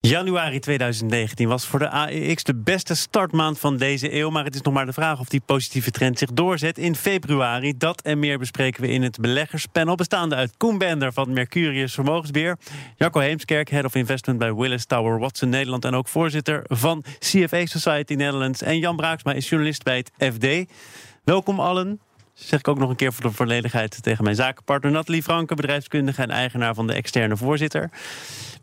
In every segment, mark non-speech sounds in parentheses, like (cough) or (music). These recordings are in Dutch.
Januari 2019 was voor de AEX de beste startmaand van deze eeuw. Maar het is nog maar de vraag of die positieve trend zich doorzet in februari. Dat en meer bespreken we in het beleggerspanel. Bestaande uit Koen Bender van Mercurius Vermogensbeheer. Jacco Heemskerk, Head of Investment bij Willis Tower Watson Nederland. En ook voorzitter van CFA Society Netherlands. En Jan Braaksma is journalist bij het FD. Welkom allen. Zeg ik ook nog een keer voor de volledigheid tegen mijn zakenpartner Nathalie Franke, bedrijfskundige en eigenaar van de externe voorzitter.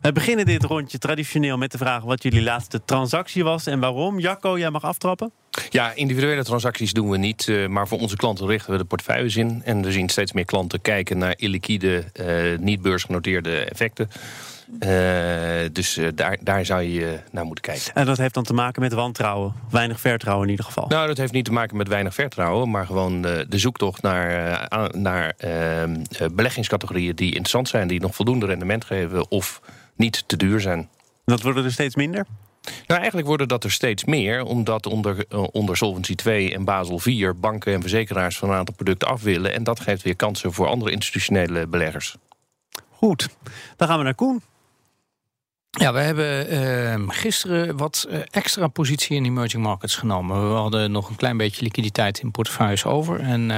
We beginnen dit rondje traditioneel met de vraag wat jullie laatste transactie was en waarom. Jacco, jij mag aftrappen. Ja, individuele transacties doen we niet, eh, maar voor onze klanten richten we de portefeuilles in. En we zien steeds meer klanten kijken naar illiquide, uh, niet beursgenoteerde effecten. Uh, dus uh, daar, daar zou je naar moeten kijken. En dat heeft dan te maken met wantrouwen? Weinig vertrouwen in ieder geval? Nou, dat heeft niet te maken met weinig vertrouwen... maar gewoon de, de zoektocht naar, naar ehm, beleggingscategorieën... die interessant zijn, die nog voldoende rendement geven... of niet te duur zijn. Dat worden er steeds minder? Nou, eigenlijk worden dat er steeds meer, omdat onder, onder Solvency 2 en Basel 4 banken en verzekeraars van een aantal producten af willen. En dat geeft weer kansen voor andere institutionele beleggers. Goed, dan gaan we naar Koen. Ja, we hebben uh, gisteren wat uh, extra positie in emerging markets genomen. We hadden nog een klein beetje liquiditeit in portefeuilles over. En uh,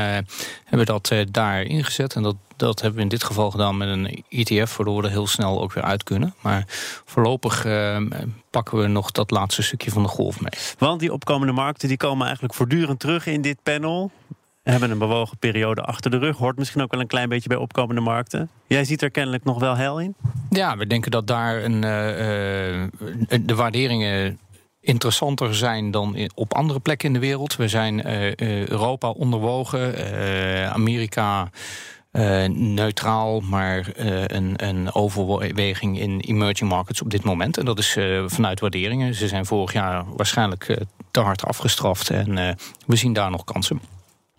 hebben dat daar ingezet. En dat, dat hebben we in dit geval gedaan met een ETF, waardoor we er heel snel ook weer uit kunnen. Maar voorlopig ehm, pakken we nog dat laatste stukje van de golf mee. Want die opkomende markten die komen eigenlijk voortdurend terug in dit panel hebben een bewogen periode achter de rug. Hoort misschien ook wel een klein beetje bij opkomende markten. Jij ziet er kennelijk nog wel hel in? Ja, we denken dat daar een, uh, de waarderingen interessanter zijn dan op andere plekken in de wereld. We zijn uh, Europa onderwogen, Amerika neutraal, maar een, een, overweging in emerging markets op dit moment. En dat is vanuit waarderingen. Ze zijn vorig jaar waarschijnlijk te hard afgestraft en we zien daar nog kansen.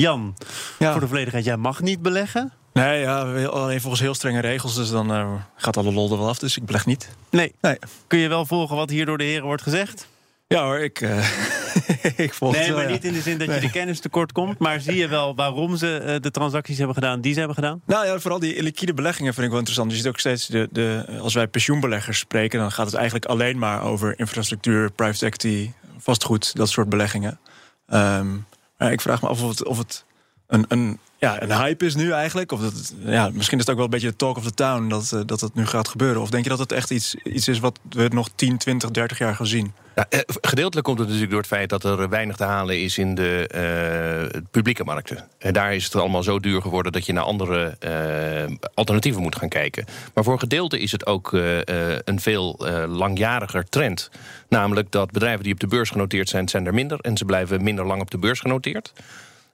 Jan, ja. voor de volledigheid, jij mag niet beleggen? Nee, ja, alleen volgens heel strenge regels. Dus dan uh, gaat alle lol er wel af. Dus ik beleg niet. Nee. nee. Kun je wel volgen wat hier door de heren wordt gezegd? Ja hoor, ik, uh, (laughs) ik volg Nee, maar niet in de zin dat je de kennis tekort komt. Maar zie je wel waarom ze uh, de transacties hebben gedaan die ze hebben gedaan? Nou ja, vooral die liquide beleggingen vind ik wel interessant. Je ziet ook steeds, de, de, als wij pensioenbeleggers spreken... dan gaat het eigenlijk alleen maar over infrastructuur, private equity... vastgoed, dat soort beleggingen. Um, ik vraag me af of het, of het een, een, ja, een hype is nu eigenlijk. Of dat ja, misschien is het ook wel een beetje de talk of the town dat, uh, dat het nu gaat gebeuren. Of denk je dat het echt iets, iets is wat we nog 10, 20, 30 jaar gaan zien? Ja, eh, gedeeltelijk komt het natuurlijk door het feit dat er weinig te halen is in de uh, publieke markten. En daar is het allemaal zo duur geworden dat je naar andere alternatieven moet gaan kijken. Maar voor een gedeelte is het ook een veel langjariger trend. Namelijk dat bedrijven die op de beurs genoteerd zijn, zijn er minder. En ze blijven minder lang op de beurs genoteerd.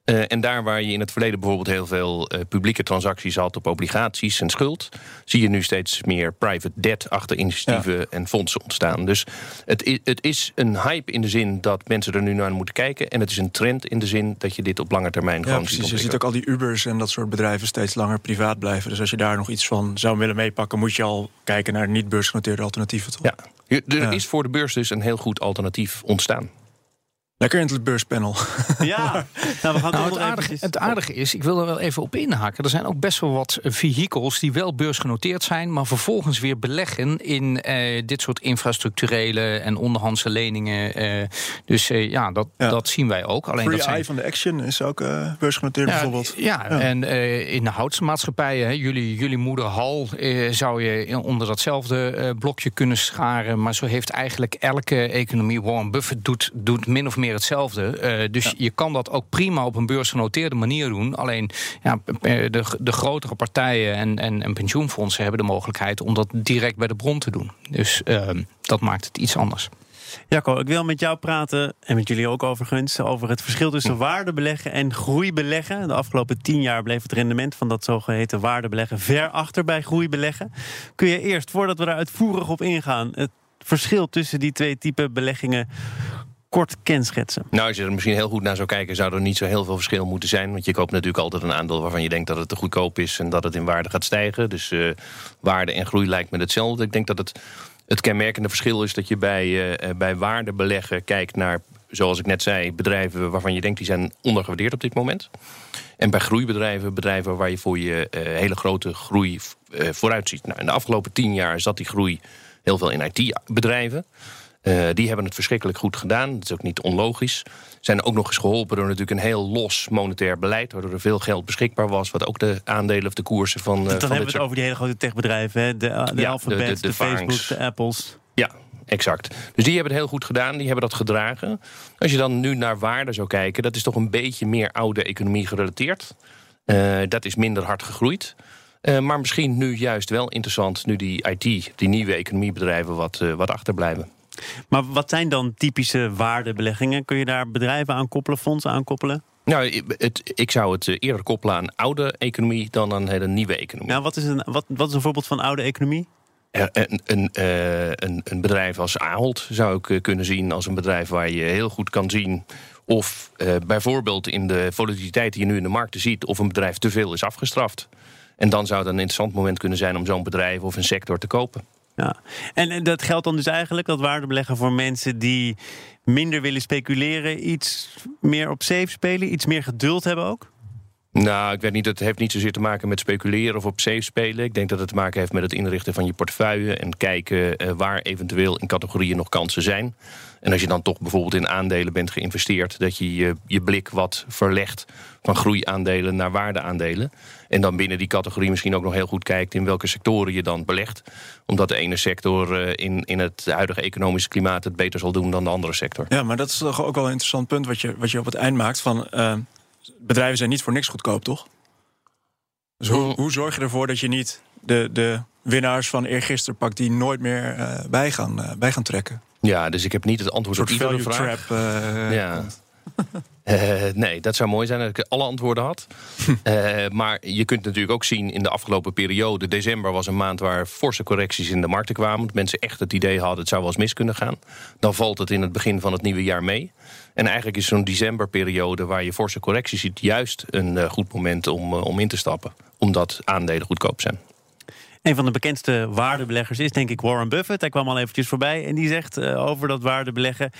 Uh, en daar waar je in het verleden bijvoorbeeld heel veel uh, publieke transacties had op obligaties en schuld, zie je nu steeds meer private debt achter initiatieven ja. en fondsen ontstaan. Dus het is, het is een hype in de zin dat mensen er nu naar moeten kijken. En het is een trend in de zin dat je dit op lange termijn ja, gewoon precies. ziet. Je ziet ook al die Ubers en dat soort bedrijven steeds langer privaat blijven. Dus als je daar nog iets van zou willen meepakken, moet je al kijken naar niet beursgenoteerde alternatieven. Toch? Ja, er ja. is voor de beurs dus een heel goed alternatief ontstaan. Lekker in het beurspanel. (laughs) Ja, nou, we gaan nou, het, aardige, het aardige is, ik wil er wel even op inhaken. Er zijn ook best wel wat vehicles die wel beursgenoteerd zijn, maar vervolgens weer beleggen in eh, dit soort infrastructurele en onderhandse leningen. Eh, dus eh, ja, dat, ja, dat zien wij ook. Alleen Free dat zijn... van de Action is ook eh, beursgenoteerd ja, bijvoorbeeld. Ja, ja. en eh, in de houtsmaatschappijen, hè, jullie, jullie moeder Hal, eh, zou je onder datzelfde blokje kunnen scharen. Maar zo heeft eigenlijk elke economie, Warren Buffett doet, doet min of meer hetzelfde. Uh, dus ja. je kan dat ook prima op een beursgenoteerde manier doen. Alleen ja, de, de grotere partijen en, en, en, pensioenfondsen hebben de mogelijkheid om dat direct bij de bron te doen. Dus uh, dat maakt het iets anders. Jacco, ik wil met jou praten, en met jullie ook overigens, over het verschil tussen waardebeleggen en groeibeleggen. De afgelopen tien jaar bleef het rendement van dat zogeheten waardebeleggen ver achter bij groeibeleggen. Kun je eerst, voordat we daar uitvoerig op ingaan, het verschil tussen die twee typen beleggingen kort kenschetsen? Nou, als je er misschien heel goed naar zou kijken, zou er niet zo heel veel verschil moeten zijn. Want je koopt natuurlijk altijd een aandeel waarvan je denkt dat het te goedkoop is en dat het in waarde gaat stijgen. Dus uh, waarde en groei lijkt me hetzelfde. Ik denk dat het, het kenmerkende verschil is dat je bij, uh, bij waarde beleggen kijkt naar, zoals ik net zei, bedrijven waarvan je denkt die zijn ondergewaardeerd op dit moment. En bij groeibedrijven, bedrijven waar je voor je hele grote groei vooruit ziet. Nou, in de afgelopen tien jaar zat die groei heel veel in IT-bedrijven. Uh, die hebben het verschrikkelijk goed gedaan. Dat is ook niet onlogisch. Zijn ook nog eens geholpen door natuurlijk een heel los monetair beleid... waardoor er veel geld beschikbaar was... wat ook de aandelen of de koersen van... Uh, Dan van hebben we het over die hele grote techbedrijven. Hè? De, de ja, Alphabet, de, de, de, de Facebook, de Apples. Ja, exact. Dus die hebben het heel goed gedaan, die hebben dat gedragen. Als je dan nu naar waarde zou kijken... dat is toch een beetje meer oude economie gerelateerd. Uh, dat is minder hard gegroeid. Uh, maar misschien nu juist wel interessant... nu die IT, die nieuwe economiebedrijven wat, uh, wat achterblijven. Maar wat zijn dan typische waardebeleggingen? Kun je daar bedrijven aan koppelen, fondsen aan koppelen? Nou, het, ik zou het eh, eerder koppelen aan oude economie dan aan een hele nieuwe economie. Nou, wat is een, wat, wat is een voorbeeld van oude economie? Een, een, een, een bedrijf als Ahold zou ik kunnen zien als een bedrijf waar je heel goed kan zien of uh, bijvoorbeeld in de volatiliteit die je nu in de markten ziet, of een bedrijf te veel is afgestraft. En dan zou het een interessant moment kunnen zijn om zo'n bedrijf of een sector te kopen. Ja, en dat geldt dan dus eigenlijk, dat waardebeleggen voor mensen die minder willen speculeren, iets meer op safe spelen, iets meer geduld hebben ook? Nou, ik weet niet, het heeft niet zozeer te maken met speculeren of op safe spelen. Ik denk dat het te maken heeft met het inrichten van je portefeuille en kijken uh, waar eventueel in categorieën nog kansen zijn. En als je dan toch bijvoorbeeld in aandelen bent geïnvesteerd, dat je je, je blik wat verlegt van groeiaandelen naar waardeaandelen. En dan binnen die categorie misschien ook nog heel goed kijkt in welke sectoren je dan belegt. Omdat de ene sector uh, in, in het huidige economische klimaat het beter zal doen dan de andere sector. Ja, maar dat is toch ook wel een interessant punt wat je, wat je op het eind maakt van. Uh, bedrijven zijn niet voor niks goedkoop, toch? Dus hoe, hoe zorg je ervoor dat je niet de, de winnaars van eergisteren pakt die nooit meer uh, bij, gaan, uh, bij gaan trekken? Ja, dus ik heb niet het antwoord op iedere vraag. Trap, uh, ja. Uh, (laughs) nee, dat zou mooi zijn dat ik alle antwoorden had. uh, (laughs) maar je kunt natuurlijk ook zien in de afgelopen periode... december was een maand waar forse correcties in de markten kwamen. Dat mensen echt het idee hadden, het zou wel eens mis kunnen gaan. Dan valt het in het begin van het nieuwe jaar mee. En eigenlijk is zo'n decemberperiode waar je forse correcties ziet... juist een uh, goed moment om, om in te stappen. Omdat aandelen goedkoop zijn. Een van de bekendste waardebeleggers is denk ik Warren Buffett. Hij kwam al eventjes voorbij en die zegt over dat waardebeleggen...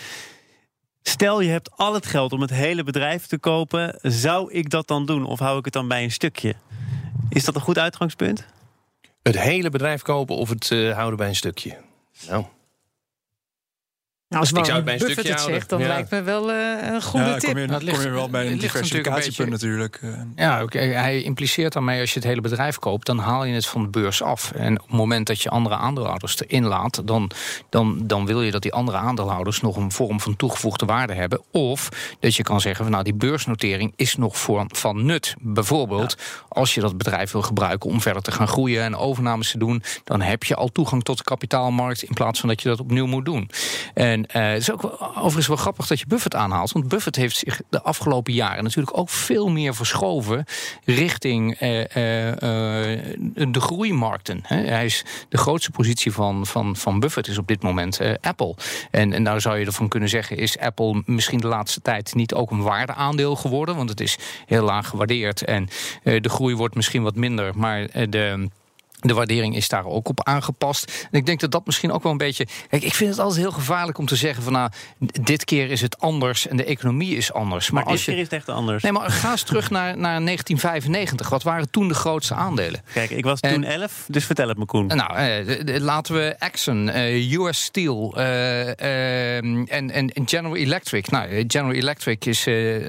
Stel je hebt al het geld om het hele bedrijf te kopen, zou ik dat dan doen? Of hou ik het dan bij een stukje? Is dat een goed uitgangspunt? Het hele bedrijf kopen of het uh, houden bij een stukje? Nou. Nou, als Warren ik Buffett het houden. zegt, dan ja. lijkt me wel uh, een goede ja, tip. Kom je, dat ligt, kom je wel bij een diversificatiepunt natuurlijk. eh. Ja, okay. hij impliceert daarmee als je het hele bedrijf koopt... dan haal je het van de beurs af. En op het moment dat je andere aandeelhouders erin laat... dan, dan, dan wil je dat die andere aandeelhouders nog een vorm van toegevoegde waarde hebben. Of dat je kan zeggen, van, nou die beursnotering is nog voor, van nut. Bijvoorbeeld, ja. als je dat bedrijf wil gebruiken om verder te gaan groeien... en overnames te doen, dan heb je al toegang tot de kapitaalmarkt... in plaats van dat je dat opnieuw moet doen. En uh, het is ook overigens wel grappig dat je Buffett aanhaalt. Want Buffett heeft zich de afgelopen jaren natuurlijk ook veel meer verschoven richting uh, uh, de groeimarkten. Hij is de grootste positie van, van, van Buffett is op dit moment Apple. En, en nou zou je ervan kunnen zeggen, is Apple misschien de laatste tijd niet ook een waardeaandeel geworden? Want het is heel laag gewaardeerd en de groei wordt misschien wat minder, maar de. De waardering is daar ook op aangepast. En ik denk dat dat misschien ook wel een beetje. Kijk, ik vind het altijd heel gevaarlijk om te zeggen van nou, dit keer is het anders en de economie is anders. Maar, maar als dit keer je, is het echt anders. Nee, maar ga eens (laughs) terug naar, naar 1995. Wat waren toen de grootste aandelen? Kijk, ik was toen 11, dus vertel het me, Koen. Nou, eh, laten we Exxon, uh, US Steel uh, en, en, en General Electric. Nou, General Electric is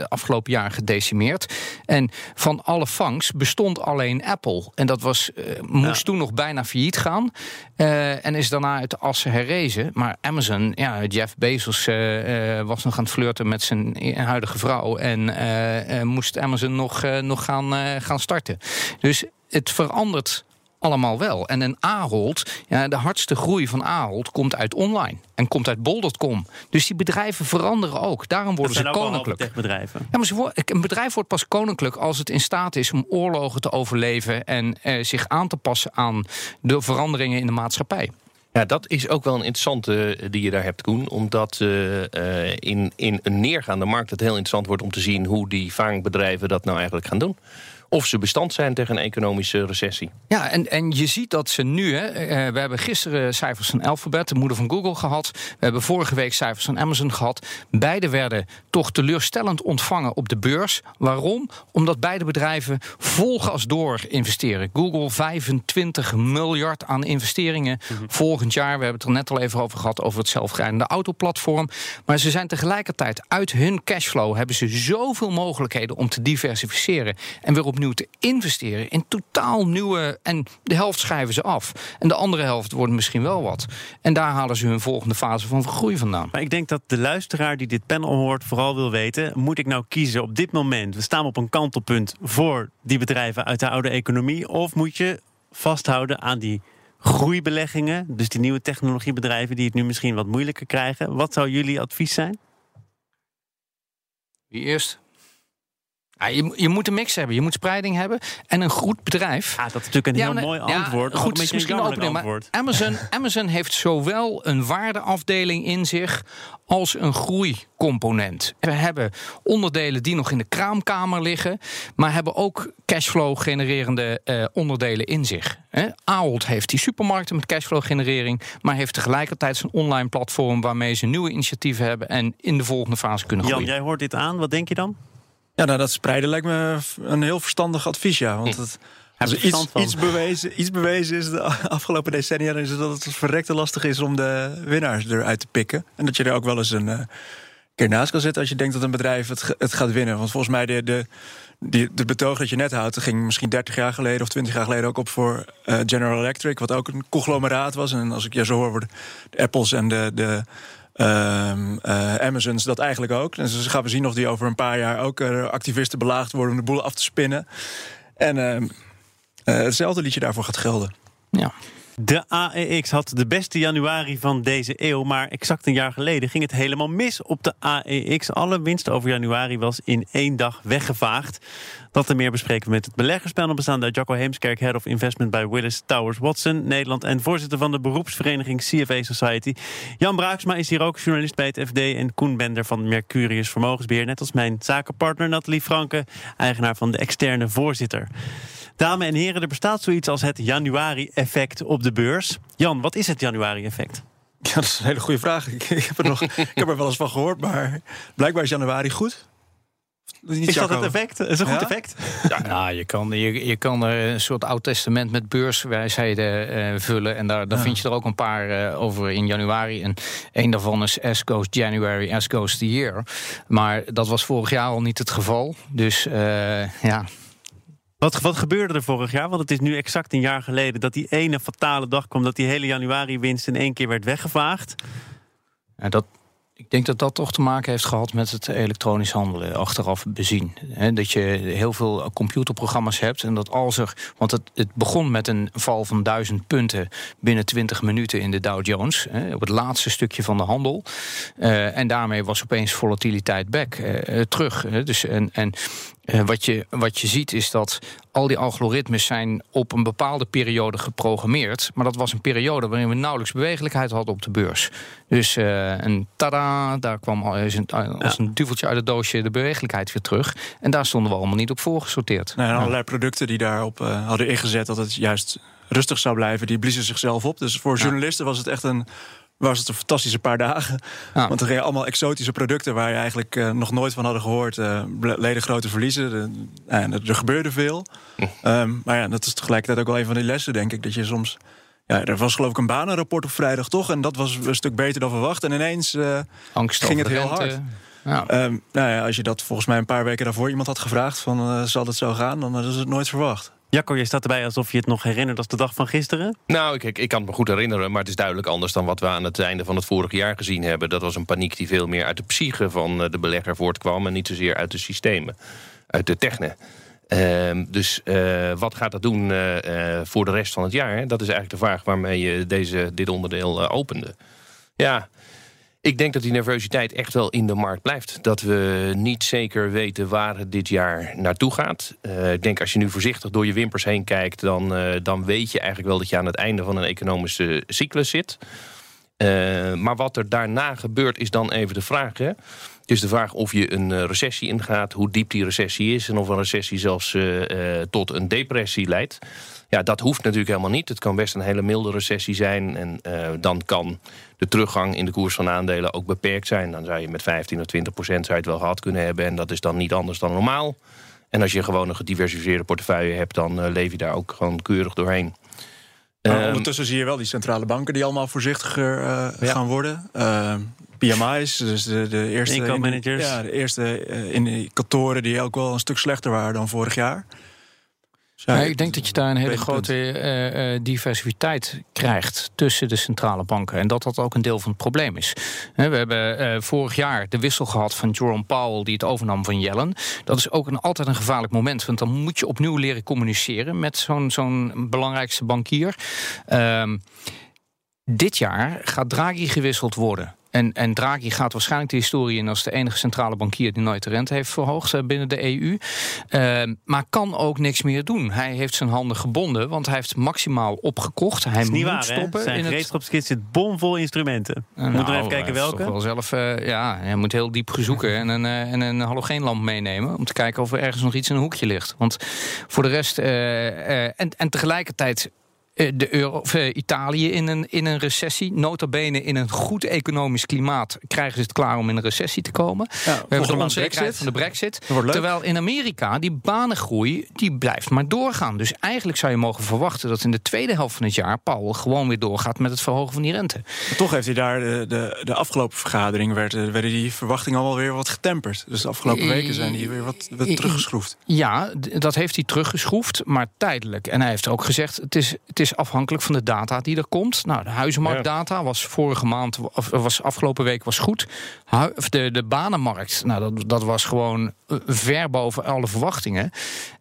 afgelopen jaar gedecimeerd. En van alle vangst bestond alleen Apple. En dat was moest. Ja toen nog bijna failliet gaan. Uh, en is daarna uit de assen herrezen. Maar Amazon, ja, Jeff Bezos uh, uh, was nog aan het flirten met zijn huidige vrouw. En moest Amazon nog, nog gaan, gaan starten. Dus het verandert allemaal wel. En een Ahold, ja, de hardste groei van Ahold komt uit online. En komt uit bol.com. Dus die bedrijven veranderen ook. Daarom worden ze koninklijk. bedrijven. Ja, maar ze een bedrijf wordt pas koninklijk als het in staat is om oorlogen te overleven en eh, zich aan te passen aan de veranderingen in de maatschappij. Ja, dat is ook wel een interessante die je daar hebt, Koen. Omdat uh, in, in een neergaande markt het heel interessant wordt om te zien hoe die vaangbedrijven dat nou eigenlijk gaan doen of ze bestand zijn tegen een economische recessie. Ja, en, en je ziet dat ze nu, hè, eh, we hebben gisteren cijfers van Alphabet, de moeder van Google, gehad. We hebben vorige week cijfers van Amazon gehad. Beide werden toch teleurstellend ontvangen op de beurs. Waarom? Omdat beide bedrijven vol gas door investeren. Google 25 miljard aan investeringen mhm. volgend jaar. We hebben het er net al even over gehad, over het zelfrijdende autoplatform. Maar ze zijn tegelijkertijd uit hun cashflow hebben ze zoveel mogelijkheden om te diversificeren en weer op opnieuw te investeren in totaal nieuwe. En de helft schrijven ze af. En de andere helft wordt misschien wel wat. En daar halen ze hun volgende fase van groei vandaan. Maar ik denk dat de luisteraar die dit panel hoort vooral wil weten: moet ik nou kiezen op dit moment? We staan op een kantelpunt voor die bedrijven uit de oude economie. Of moet je vasthouden aan die groeibeleggingen, dus die nieuwe technologiebedrijven die het nu misschien wat moeilijker krijgen. Wat zou jullie advies zijn? Wie eerst? Je, je, moet een mix hebben. Je moet spreiding hebben en een goed bedrijf. Ja, dat is natuurlijk een heel mooi antwoord. Ja, goed, misschien een maar Amazon, (laughs) Amazon heeft zowel een waardeafdeling in zich als een groeicomponent. We hebben onderdelen die nog in de kraamkamer liggen, maar hebben ook cashflow genererende uh, onderdelen in zich. He, Ahold heeft die supermarkten met cashflow generering, maar heeft tegelijkertijd zijn online platform waarmee ze nieuwe initiatieven hebben en in de volgende fase kunnen groeien. Jan, jij hoort dit aan. Wat denk je dan? Ja, nou, dat spreiden lijkt me een heel verstandig advies, ja. Want het, als iets, iets, bewezen, iets bewezen is de (laughs) afgelopen decennia... is het dat het verrekte lastig is om de winnaars eruit te pikken. En dat je er ook wel eens een uh, keer naast kan zitten... als je denkt dat een bedrijf het, het gaat winnen. Want volgens mij de, de, die, de betoog dat je net houdt... ging misschien 30 jaar geleden of 20 jaar geleden ook op voor uh, General Electric... wat ook een conglomeraat was. En als ik je zo hoor, worden de Apples en de... de Um, uh, Amazons dat eigenlijk ook. Dus gaan we zien of die over een paar jaar ook uh, activisten belaagd worden om de boel af te spinnen. En uh, hetzelfde liedje daarvoor gaat gelden. Ja. De AEX had de beste januari van deze eeuw, maar exact een jaar geleden ging het helemaal mis op de AEX. Alle winst over januari was in één dag weggevaagd. Dat en meer bespreken we met het beleggerspanel bestaande uit Jacco Heemskerk, Head of Investment bij Willis Towers Watson, Nederland en voorzitter van de beroepsvereniging CFA Society. Jan Braaksma is hier ook journalist bij het FD en Koen Bender van Mercurius Vermogensbeheer, net als mijn zakenpartner Nathalie Franke, eigenaar van de externe voorzitter. Dames en heren, er bestaat zoiets als het januari-effect op de beurs. Jan, wat is het januari-effect? Ja, dat is een hele goede vraag. Ik, heb, er nog, (laughs) ik heb er wel eens van gehoord, maar blijkbaar is januari goed. Is dat het effect? Is een goed effect? Ja, nou, je, kan, je, je kan er een soort oud testament met beurswijsheden uh, vullen. En daar, daar vind je er ook een paar uh, over in januari. En een daarvan is As goes January, as goes the year. Maar dat was vorig jaar al niet het geval. Dus uh, ja, wat, wat gebeurde er vorig jaar? Want het is nu exact een jaar geleden dat die ene fatale dag kwam... dat die hele januari-winst in één keer werd weggevaagd. Dat, ik denk dat dat toch te maken heeft gehad met het elektronisch handelen, achteraf bezien. dat je heel veel computerprogramma's hebt en dat als er. Want het, het begon met een val van duizend punten binnen 20 minuten in de Dow Jones. op het laatste stukje van de handel. Uh, en daarmee was opeens volatiliteit back uh, terug. dus en, en uh, wat, je, wat je ziet is dat al die algoritmes zijn op een bepaalde periode geprogrammeerd. Maar dat was een periode waarin we nauwelijks bewegelijkheid hadden op de beurs. Dus uh, een tada, daar kwam als een, als een duveltje uit het doosje de bewegelijkheid weer terug. En daar stonden we allemaal niet op voorgesorteerd. Nee, en allerlei producten die daarop uh, hadden ingezet dat het juist rustig zou blijven, die bliezen zichzelf op. Dus voor journalisten was het echt een was het een fantastische paar dagen. Want er gingen allemaal exotische producten waar je eigenlijk uh, nog nooit van hadden gehoord. Uh, leden grote verliezen. en er gebeurde veel. Um, maar ja, dat is tegelijkertijd ook wel een van die lessen, denk ik. Dat je soms. Ja, er was geloof ik een banenrapport op vrijdag toch? En dat was een stuk beter dan verwacht. En ineens uh, ging het heel hard. Ja. Um, nou ja, als je dat volgens mij een paar weken daarvoor iemand had gevraagd: van zal het zo gaan, dan is het nooit verwacht. Jacco, je staat erbij alsof je het nog herinnert als de dag van gisteren? Nou, ik, ik kan het me goed herinneren, maar het is duidelijk anders dan wat we aan het einde van het vorige jaar gezien hebben. Dat was een paniek die veel meer uit de psyche van eh, de belegger voortkwam en niet zozeer uit de systemen, uit de technen. Uh, dus uh, wat gaat dat doen uh, voor de rest van het jaar? Dat is eigenlijk de vraag waarmee je deze, dit onderdeel opende. Ja, Ik denk dat die nervositeit echt wel in de markt blijft. Dat we niet zeker weten waar het dit jaar naartoe gaat. Uh, ik denk als je nu voorzichtig door je wimpers heen kijkt... Dan, uh, dan weet je eigenlijk wel dat je aan het einde van een economische cyclus zit. Uh, maar wat er daarna gebeurt is dan even de vraag... Hè? Is de vraag of je een recessie ingaat, hoe diep die recessie is... en of een recessie zelfs tot een depressie leidt. Ja, dat hoeft natuurlijk helemaal niet. Het kan best een hele milde recessie zijn. En dan kan de teruggang in de koers van aandelen ook beperkt zijn. Dan zou je met 15 of 20 procent zou je het wel gehad kunnen hebben. En dat is dan niet anders dan normaal. En als je gewoon een gediversifieerde portefeuille hebt... dan uh, leef je daar ook gewoon keurig doorheen. Maar ehm, ondertussen zie je wel die centrale banken die allemaal voorzichtiger uh, ja. gaan worden. Uh, PMI's, dus de, de eerste. Inkoopmanagers. Ja, de eerste in kantoren die ook wel een stuk slechter waren dan vorig jaar. Ja, ik denk dat je daar een hele grote uh, uh, diversiteit krijgt tussen de centrale banken. En dat dat ook een deel van het probleem is. we hebben uh, vorig jaar de wissel gehad van Jerome Powell, die het overnam van Yellen. Dat is ook een, altijd een gevaarlijk moment. Want dan moet je opnieuw leren communiceren met zo'n zo'n belangrijkste bankier. Ehm, dit jaar gaat Draghi gewisseld worden. En, en Draghi gaat waarschijnlijk de historie in als de enige centrale bankier die nooit de rente heeft verhoogd eh, binnen de EU. Uh, maar kan ook niks meer doen. Hij heeft zijn handen gebonden, want hij heeft maximaal opgekocht. Hij moet waar, stoppen. Zijn in gereedschapskist zit bomvol instrumenten. Uh, moet nou, even kijken welke. Wel zelf, uh, ja, hij moet heel diep zoeken en een, uh, en een halogeenlamp meenemen om te kijken of er ergens nog iets in een hoekje ligt. Want voor de rest en, en tegelijkertijd eh, de Euro, of, uh, Italië in een, in een recessie. Nota bene in een goed economisch klimaat krijgen ze het klaar om in een recessie te komen. Ja, We hebben de onzekerheid van de brexit. Terwijl in Amerika die banengroei die blijft maar doorgaan. Dus eigenlijk zou je mogen verwachten dat in de tweede helft van het jaar Paul gewoon weer doorgaat met het verhogen van die rente. Maar toch heeft hij daar de, de, de afgelopen vergadering werd, werden die verwachtingen al wel weer wat getemperd. Dus de afgelopen weken zijn die weer wat, wat teruggeschroefd. Ja, dat heeft hij teruggeschroefd, maar tijdelijk. En hij heeft ook gezegd: het is, het is is afhankelijk van de data die er komt. Nou, de huizenmarktdata was vorige maand, of was afgelopen week was goed. De, de banenmarkt, nou, dat, dat was gewoon eh, ver boven alle verwachtingen.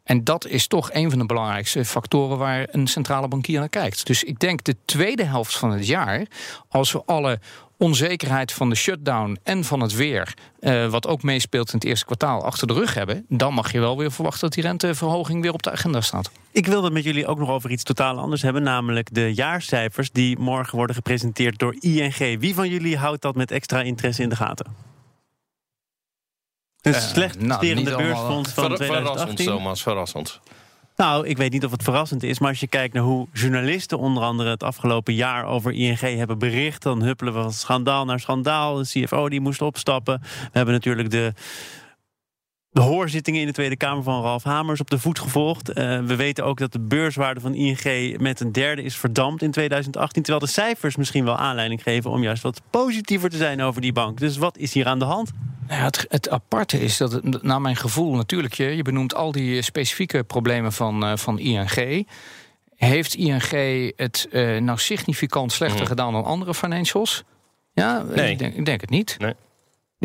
En dat is toch een van de belangrijkste factoren waar een centrale bankier naar kijkt. Dus ik denk de tweede helft van het jaar, als we alle onzekerheid van de shutdown en van het weer, uh, wat ook meespeelt in het eerste kwartaal, achter de rug hebben, dan mag je wel weer verwachten dat die renteverhoging weer op de agenda staat. Ik wil het met jullie ook nog over iets totaal anders hebben, namelijk de jaarcijfers die morgen worden gepresenteerd door ING. Wie van jullie houdt dat met extra interesse in de gaten? Het uh, slecht nou, beursfonds van Ver, 2018. Verrassend, Thomas, verrassend. Nou, ik weet niet of het verrassend is, maar als je kijkt naar hoe journalisten onder andere het afgelopen jaar over ING hebben bericht, dan huppelen we van schandaal naar schandaal. De CFO die moest opstappen. We hebben natuurlijk de de hoorzittingen in de Tweede Kamer van Ralf Hamers op de voet gevolgd. Uh, we weten ook dat de beurswaarde van ING met een derde is verdampt in 2018. Terwijl de cijfers misschien wel aanleiding geven om juist wat positiever te zijn over die bank. Dus wat is hier aan de hand? Nou ja, het, het, aparte is dat, het, naar mijn gevoel natuurlijk, je, je benoemt al die specifieke problemen van, uh, van ING. Heeft ING het uh, nou significant slechter mm. gedaan dan andere financials? Ja, nee. ik, denk, ik denk het niet. Nee.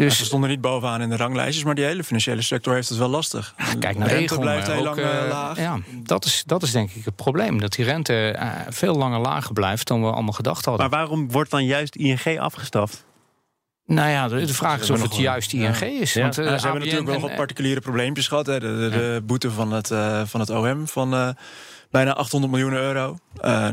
Dus, ze stonden niet bovenaan in de ranglijstjes, maar die hele financiële sector heeft het wel lastig. kijk naar de rente blijft heel lang uh, laag. Ja, dat is, dat is denk ik het probleem. Dat die rente uh, veel langer lager blijft dan we allemaal gedacht hadden. Maar waarom wordt dan juist ING afgestaft? Nou ja, de, de vraag is of het juist ING is. Ja. Want, uh, ze hebben natuurlijk wel wat particuliere probleempjes gehad. Hè. De, de, de boete van het, van het OM van bijna 800 miljoen euro.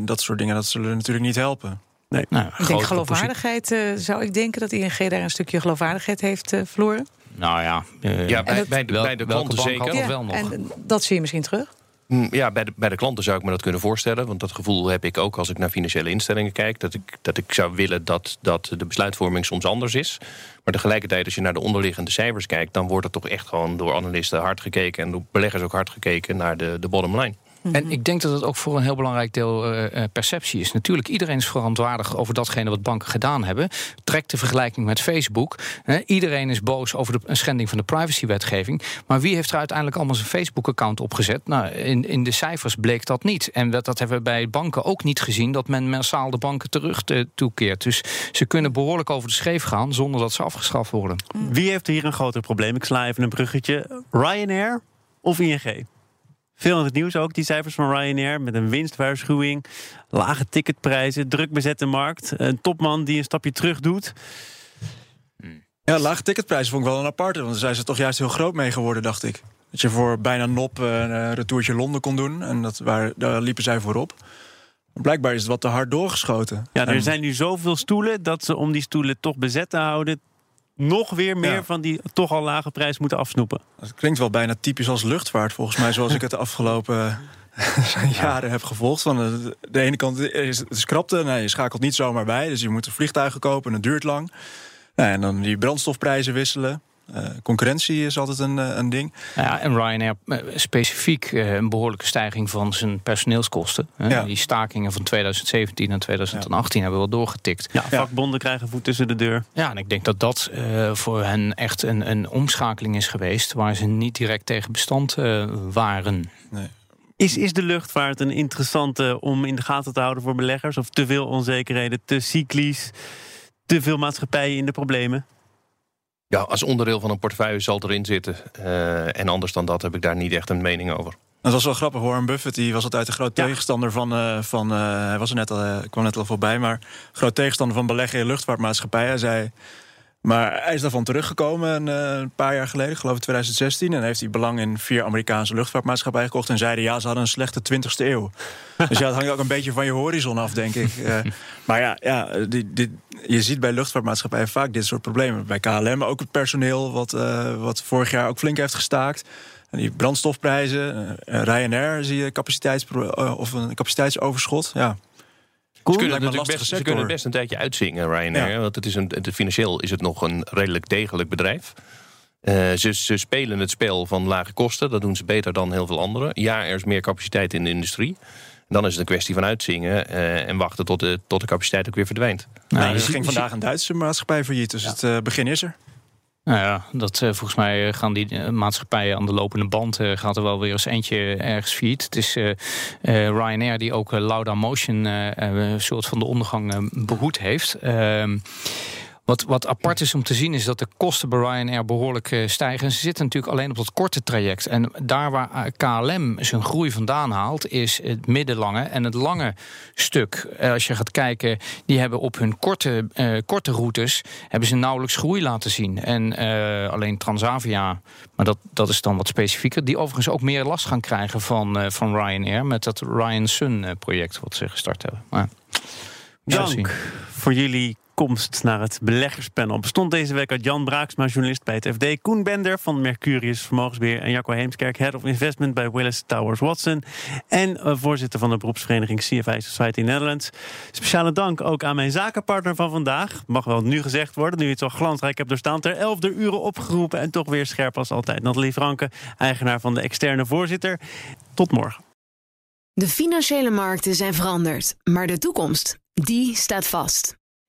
dat soort dingen, dat zullen natuurlijk niet helpen. Nee. Nou, ik denk geloofwaardigheid, uh, zou ik denken dat ING daar een stukje geloofwaardigheid heeft uh, verloren? Nou ja, uh, ja bij, bij, de, bij de klanten zeker. Ja, wel nog. En dat zie je misschien terug? Mm, ja, bij de, bij de klanten zou ik me dat kunnen voorstellen. Want dat gevoel heb ik ook als ik naar financiële instellingen kijk. Dat ik, dat ik zou willen dat, dat de besluitvorming soms anders is. Maar tegelijkertijd, als je naar de onderliggende cijfers kijkt... dan wordt er toch echt gewoon door analisten hard gekeken... en door beleggers ook hard gekeken naar de, de bottom line. En ik denk dat het ook voor een heel belangrijk deel uh, perceptie is. Natuurlijk, iedereen is verantwoordelijk over datgene wat banken gedaan hebben. Trek de vergelijking met Facebook. iedereen is boos over de schending van de privacywetgeving. Maar wie heeft er uiteindelijk allemaal zijn Facebook-account opgezet? Nou, in, in de cijfers bleek dat niet. En dat, hebben we bij banken ook niet gezien, dat men massaal de banken terug te, toekeert. Dus ze kunnen behoorlijk over de scheef gaan zonder dat ze afgeschaft worden. Wie heeft hier een groter probleem? Ik sla even een bruggetje. Ryanair of ING? Veel in het nieuws ook, die cijfers van Ryanair. Met een winstwaarschuwing, lage ticketprijzen, druk bezette markt. Een topman die een stapje terug doet. Ja, lage ticketprijzen vond ik wel een aparte. Want daar zijn ze toch juist heel groot mee geworden, dacht ik. Dat je voor bijna nop uh, een retourtje Londen kon doen. En dat waar, daar liepen zij voorop. Blijkbaar is het wat te hard doorgeschoten. Ja, er zijn nu zoveel stoelen dat ze om die stoelen toch bezet te houden nog weer meer van die toch al lage prijs moeten afsnoepen. Het klinkt wel bijna typisch als luchtvaart, volgens mij, zoals ik het de (laughs) afgelopen (laughs) jaren heb gevolgd. Van de, de ene kant is het krapte, nee, je schakelt niet zomaar bij, dus je moet vliegtuigen kopen en het duurt lang. Nou, en dan die brandstofprijzen wisselen. Uh, concurrentie is altijd een, uh, een ding. Ja, en Ryanair uh, specifiek een behoorlijke stijging van zijn personeelskosten. Ja. Die stakingen van 2017 en 2018 ja. hebben wel doorgetikt. Ja, vakbonden krijgen voet tussen de deur. Ja, en ik denk dat dat voor hen echt een, een omschakeling is geweest... waar ze niet direct tegen bestand waren. Nee. Is, is de luchtvaart een interessante om in de gaten te houden voor beleggers? Of te veel onzekerheden, te cyclisch, te veel maatschappijen in de problemen? Ja, als onderdeel van een portefeuille zal het erin zitten. Uh, en anders dan dat heb ik daar niet echt een mening over. Dat was wel grappig. Warren Buffett die was altijd een groot ja. tegenstander van. Uh, van uh, hij was er net al, kwam net al voorbij, maar groot tegenstander van beleggen in luchtvaartmaatschappijen. Hij zei. Maar hij is daarvan teruggekomen een, een paar jaar geleden, geloof ik 2016. En heeft hij belang in vier Amerikaanse luchtvaartmaatschappijen gekocht. En zeiden ja, ze hadden een slechte 20ste eeuw. (laughs) dus ja, dat hangt ook een beetje van je horizon af, denk ik. Uh, maar ja, ja die, die, je ziet bij luchtvaartmaatschappijen vaak dit soort problemen. Bij KLM ook het personeel, wat, uh, wat vorig jaar ook flink heeft gestaakt. En die brandstofprijzen, uh, Ryanair zie je capaciteits, of een capaciteitsoverschot. Ja, Cool. Ze, kunnen, het best, ze kunnen het best een tijdje uitzingen, Ryanair. Ja. Want het is een, het, financieel is het nog een redelijk degelijk bedrijf. Uh, ze, ze, spelen het spel van lage kosten. Dat doen ze beter dan heel veel anderen. Ja, er is meer capaciteit in de industrie. Dan is het een kwestie van uitzingen uh, en wachten tot de, tot de capaciteit ook weer verdwijnt. Nou, nou er ging vandaag een Duitse maatschappij failliet, dus ja. het uh, begin is er. Nou ja, dat, uh, volgens mij gaan die maatschappijen aan de lopende band. Uh, gaat er wel weer eens eentje ergens failliet. Het is Ryanair die ook Lauda Motion een soort van de ondergang behoed heeft. Wat, wat apart is om te zien is dat de kosten bij Ryanair behoorlijk uh, stijgen. En ze zitten natuurlijk alleen op dat korte traject. En daar waar eh, KLM zijn groei vandaan haalt, is het middellange en het lange stuk. Uh, als je gaat kijken, die hebben op hun korte, uh, korte routes hebben ze nauwelijks groei laten zien. En alleen Transavia, maar dat, dat is dan wat specifieker, die overigens ook meer last gaan krijgen van, van Ryanair met dat Ryan Sun project wat ze gestart hebben. Maar, Dank voor jullie komst naar het beleggerspanel bestond deze week uit Jan Braaksma, journalist bij het FD, Koen Bender van Mercurius Vermogensbeheer en Jacco Heemskerk, Head of Investment bij Willis Towers Watson en uh, voorzitter van de beroepsvereniging CFI Society Netherlands. Speciale dank ook aan mijn zakenpartner van vandaag. Mag wel nu gezegd worden, nu je het zo glansrijk hebt doorstaan. Ter elfde uren opgeroepen en toch weer scherp als altijd. Nathalie Franke, eigenaar van de externe voorzitter. Tot morgen. De financiële markten zijn veranderd, maar de toekomst, die staat vast.